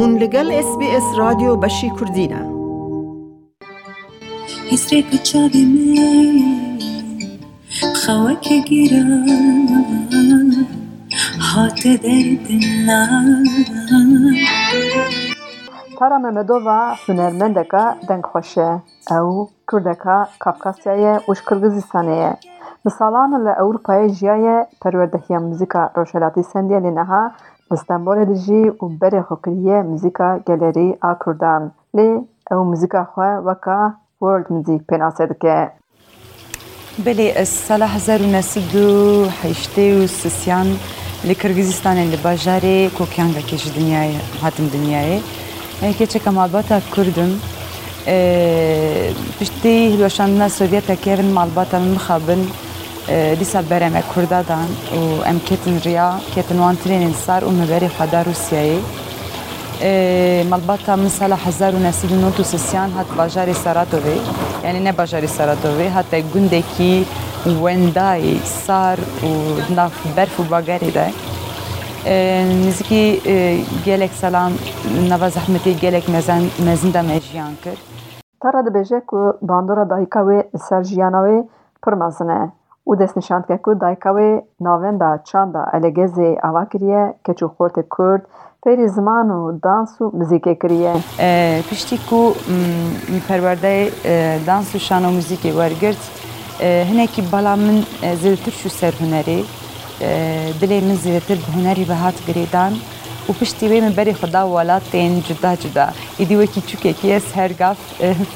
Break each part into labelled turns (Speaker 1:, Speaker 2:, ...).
Speaker 1: هون لگل اس بی اس رادیو بشی کردینه
Speaker 2: حسرك بتشابي خواك جيران هات درد
Speaker 3: تارا ممدووا هنرمندکا دنگ خوشه او کردکا کافکاسیای وش کرگزستانیه مثالان ل اروپای جیای پروردهی موزیکا روشلاتی سندیه لنها استانبول دجی و بری خوکریه موزیکا گالری آ کردان لی او موزیکا خواه وکا ورلد موزیک پیناسه دکه
Speaker 4: بله سال 1986 لکرگزستان لباجاره کوکیانگا کش دنیای هاتم Keçeka malbata Kurdun piştî hilweşandina Sovyeta kevin malbata min mixabin dîsa bereme Kurda dan û em ketin riya ketin wan trênên sar û miberê xwe da Rûsyayê. ملبطة من سنة 1996 هات باجاري ساراتوفي يعني نه باجاري ساراتوفي هات گندكي ونداي سار و ناف برف و باگاري ده نزیکی gelek سالان نوا زحمتê gelek mezin mezin me jiyan kir.
Speaker 3: Tara dibêje ku bandora dayika wê ser jiyana wê pir mezin e û destnîşandike ku dayika wê navenda çanda elegezê ava kiriye keçû xortê Kurd, پێری زمان و دانس و مزیکێ کریە
Speaker 4: پشتی و پەروەردەی دانس و شان و موزیکی وەرگرت هەنێکی بەڵام من زلتر و سەر هوەری دلی من زلتر به هنری به هات گریدان و پشتی وی من بری خدا ولاتین جدا جدا. ایدی وکی چوکه که از هر گاف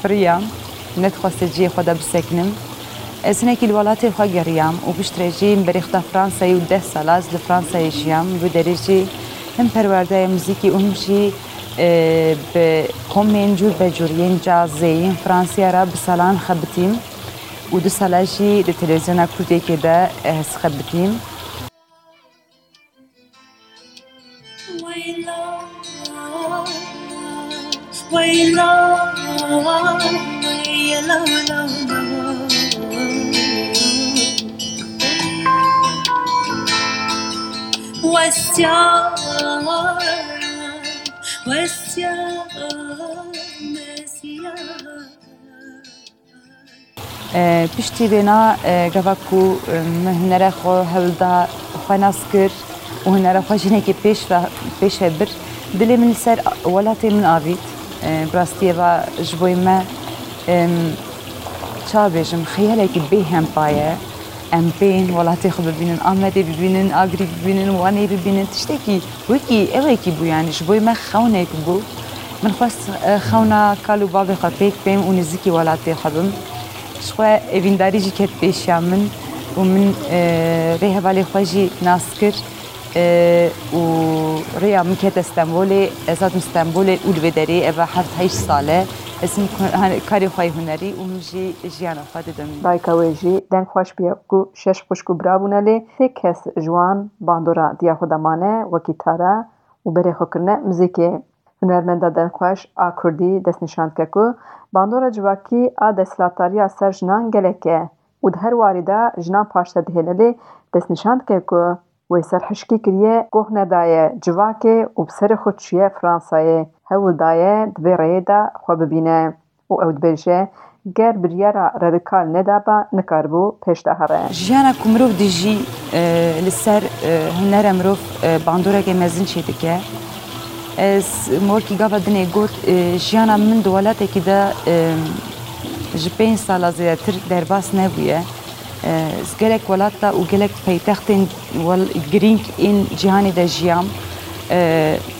Speaker 4: فریم نتخواست جی خدا بسکنم سنێکی وڵاتی خوا گەڕیام و پشتێژیم بەریختا فرانسایی و ده سالاز لە فرانسایی ژیام. بۆ دەرێژی هم پەروەردەیە موزیکی ئومشی بە کۆمێن جوور بە جووریین جازەیین فرانسیارە بسەلان خەبتیم و دو پشتی بنا آه، گفکو آه، هنره خو هلدا خو ناسکر و هنر خو جنگی که و پیش هبر دلی من سر ولاتی من آبید براس تیوا جبوی ما چا بیشم خیلی که بی هم پایه ام بین ولاتی خود ببینن آمده ببینن آگری ببینن وانی ببینن تشتی که وکی اوه کی بو یعنی جبوی ما خونه که بو من خواست خونا کالو باب خود پیک بیم و نزیکی ولاتی خودم شخوا اوینداری جی کت پیشیا من و من ریه بالی خواجی ناس کرد و ڕێیا من کێتە ئەستەمبۆلێ ئەزاد مستەمبۆلێ و لێ دەرێ ئەڤە هەفت هەیش ساڵە اسم کاری خواهی هنری و مجی جیانا خواهد دم
Speaker 3: دایکاوی جی دنگ خوش بیا کو شش خوشکو برابونه لی تی کس جوان باندورا دیا خودمانه و کیتارا و بره خوکرنه موزیکی هنرمندا دنگ خوش آ کردی دست نشاند که کو. باندورا جواکی آ دستلاتاری سر جنان گلکه. و هر وارده جنان پاشته دهنه لی دست نشاند که کو. وی سر حشکی کریه گوه ندایه جواکه و بسر خود چیه فرانسایه هەوڵ دایە divê rêyê de xwe bibîne û ew dibêje ger biryara radikal nedaba nikaribû pêş de here.
Speaker 4: Jiyana ku mirov dijî li ser hunera mirov bandoreke mezin çê dike. Ez morkî gava dinê got jiyana min di welatekî de ji pênc sala zêdetir derbas nebûye. از گلک ولاتا و گلک پیتخت ول گرینگ این جهانی دژیم.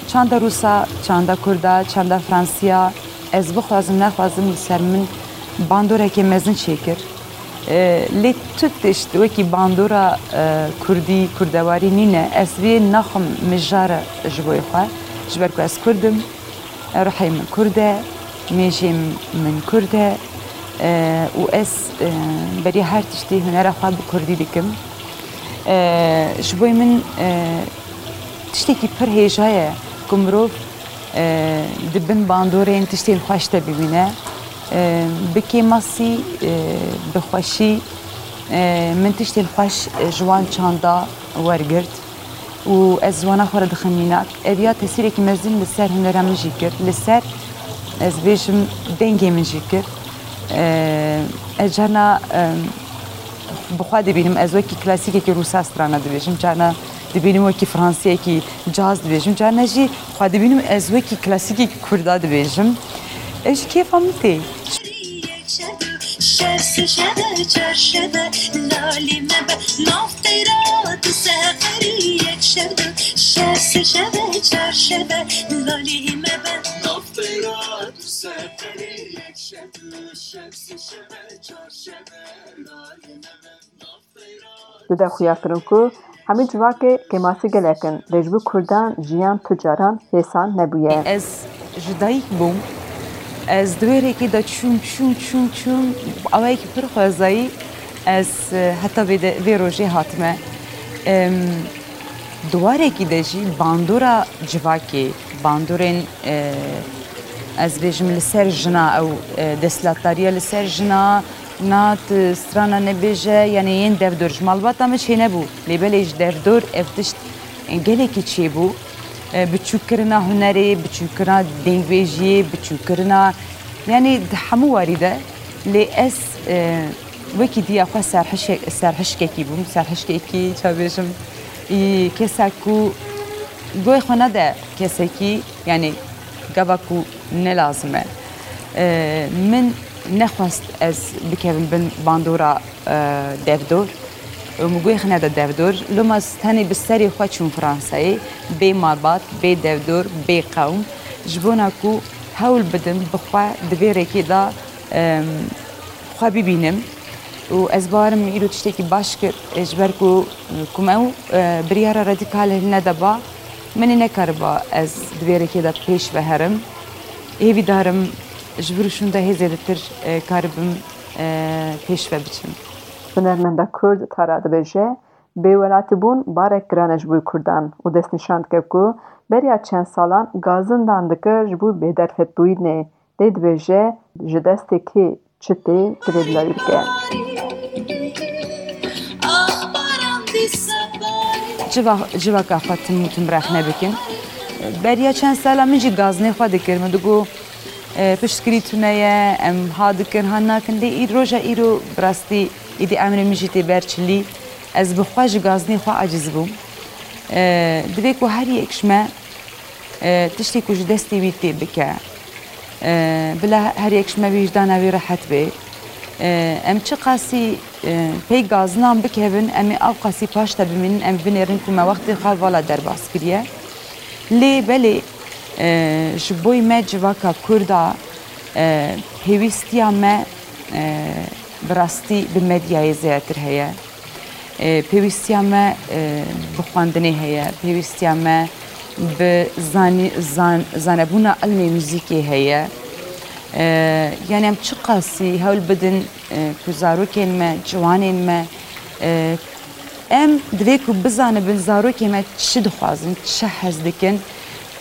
Speaker 4: چند روسا، چند کرد، چند فرانسیا، از بو خوازم نه خوازم سرمن که مزن چکر. لی توت دشت و کی باندورا کردی کردواری نیه. از وی نخم مجارا جبوی خواه. جبر کو از کردم. روحیم کرده. میجیم من کرده. و اس بری هر تشتی هنر خواه بکردی دکم. شبوی من تشتی که پر هیجایه کمروف دبن باندوره این تشتی خوشت ببینه بکی ماسی بخوشی من تشتی خوش جوان چاندا ورگرد و از جوانا خورا دخمینات اویا تسیری که مزدین لسر هنرم جی کرد. لسر از بیشم دنگی من ez carna bixwa dibînim ez wekî klasîkekî Rûsa strana dibêjim carna dibînim wekî Fransiyekî caz dibêjim carna jî xwe dibînim ez wekî klasîkekî Kurda dibêjim ez ji kêfa min tê
Speaker 2: شمس شبه چرشبه لالی مبه نافتیرات سفری یک شبه شمس شبه چرشبه لالی مبه
Speaker 3: Di dexuyakirin ku hemî civakê kemasî gelekin lê Kurdan jiyan tu caran hêsan nebûye.
Speaker 4: ez ji dayîk bûm ez diwêrekê de çûm çûm çûm çûm awayekî pir xwezayî ez e, heta vê rojê hatime Duwarekî de jî bandora civakê bandorên e, ez bêjim li ser jina ew e, deslatdariya li ser jina nat e, strana nebêje yani yên devdor. Ji malbata me çê nebû lêbelê ji devdor ev tişt e, gelekî çêbû biçûkkirina hunerê biçûkkirina dengvêjiyê biçûkkirina yani hemû warî de lê ez wekî diya xwe serhişkekî bûm. Serhişkekî çavêjim kesek ku goê xwe nede kesekî. Yani یعنی گوا کو نلازمه اه، من نخواست از بکویم بن باندورا اه، دفدور و مگوی خو نده دفدور لما ستنی بسری خو چون فرانسایی بی مالبات بی دفدور بی قوم جبونا کو هول بدم بخوا دویره کی دا ام، خوا ببینم و ez barim îro tiştekî baş kir ji ber ku kum ew e, biryara radîkal nedeba Minê nekariba ez divêrekê de pêş veherim êvî darim ji vir şûn de hêzê li tir e, karibim e, pêş ve biçim.
Speaker 3: Hunermenda Kurd Tara dibêje bêwelatîbûn barek giran e ji bo Kurdan û destnîşan dike ku beriya çend salan gazindan dikir ji bo bêderfetbûyînê lê dibêje ji destê kê çi tê divê bilavî bike.
Speaker 2: جیوا که خواهد موتون
Speaker 4: برخ نبکن بریا چند سال همین جی گاز نخواهد کرد. من دوگو پشتگری تونه ام ها دکر هن نکن دی اید ای رو برستی، ایدی امر میجی تی برچلی. از بخواج جی گاز نخواه عجز بوم. دوی که هر یکش من تشتی کوچ دستی بیتی بکه، بلا هر یکش من بیجدان اوی راحت بی. ام چه قاسی پی گازنام بکهبن ام أو قاسی پاش تا بمینن ام بنیرن که ما وقتی خواه والا درباس کریه لی بله جبوی ما جواکا کردا پیویستیا ما براستی به مدیای زیاتر هیه پیویستیا ما بخواندنی هیه پیویستیا ما به زانبونا علم موزیکی هیه bi medyayê zêdetir heye pêwîstiya me bi xwandinê heye pêwîstiya me bi zanî- zan- zanebûna ilmê muzîkê heye yani em çi qasî hewl bidin ku zarokên me ciwanên me em divê ku bizanibin zarokê me çi dixwazin çi hez dikin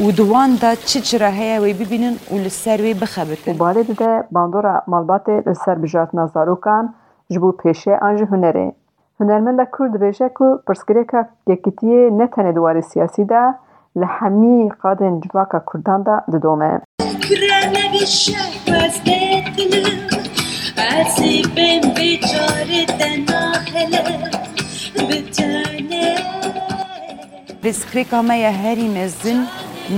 Speaker 4: û di wan da çi çira heye wê bibînin û li ser wê bixebitin.
Speaker 3: û balê dide bandora malbatê li ser bijartina zarokan ji bo pêşê an jî hunerê. Hunermenda Kurd dibêje ku pirsgirêka yekîtiyê ne tenê di warê siyasî de لحمية قادن جواكا كرداندا didome.
Speaker 4: Rizkrika me ya herî mezin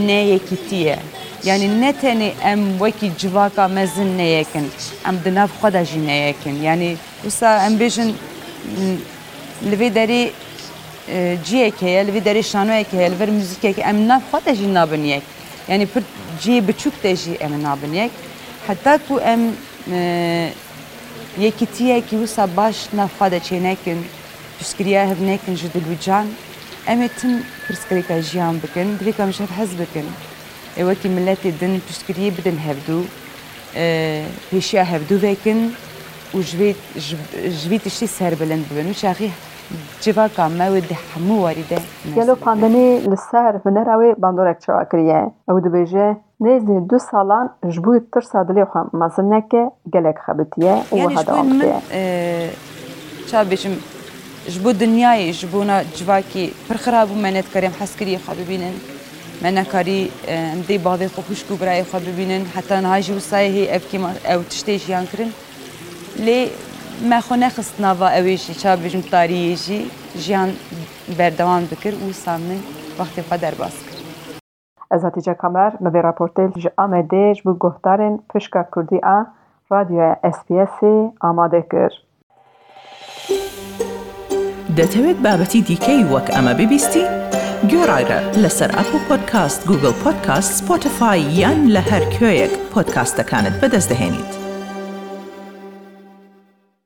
Speaker 4: neyekîtî ye. Yani ne tenê em wekî civaka mezin neyekin, em di nav xwe de jî neyekin. Yani wisa em bêjin li vê derê جیک هیل وی دری شانو یک هیل ور موزیک ام نه خود جی نابنیک یعنی پر جی بچوک تجی ام نابنیک حتی کو ام آه، یکی تیه کی وسا باش نفاد چینکن پسکریا هب نکن جدل وجان ام تم پرسکریکا جیان بکن دریکا
Speaker 3: مش حزب بکن. وكي ملاتي دن بشكريه بدن هبدو أه هشيا هبدو جوی جوی تیشی سر بلند بودن شاید جوان کامه و دیحمو واریده.
Speaker 4: یه
Speaker 3: لو
Speaker 4: پاندمی لسر
Speaker 3: بنر
Speaker 4: اوی
Speaker 3: بندورک
Speaker 4: شو اکریه. او دو بچه نزد دو سالان جوی ترس دلی خم مزنه که گله خبیتیه و هدایت میه. چه بیشم جوی دنیای جوونا جوای کی پرخرابو منت کریم حس کریم خب بینن. من کاری اندی بعضی خوشگو برای خبر بینن حتی نهایی و سایه افکی ما اوت شدیش یانکرین. لێ مەخۆ نەخستناوا ئەوێژی چابژم تاریێژی ژیان بەردەوام بکرد و سامن وەختێخوا
Speaker 3: دەرباس کرد. ئەزاتیجە کەمەر بەبێ راپۆرتێل ji ئامەدێژ بوو گۆهدارên پشکا کوردی ئا رادیۆ SسPسی ئامادە کرد.
Speaker 5: دەتەوێت بابەتی دیکەی وەک ئەمە ببیستی؟ گۆڕایرە لەسەر ئەپ و پۆدکاست گوگل پۆدکاست سپۆتفاای یان لە هەر کوێیەک پۆدکاستەکانت بەدەستدەێنیت.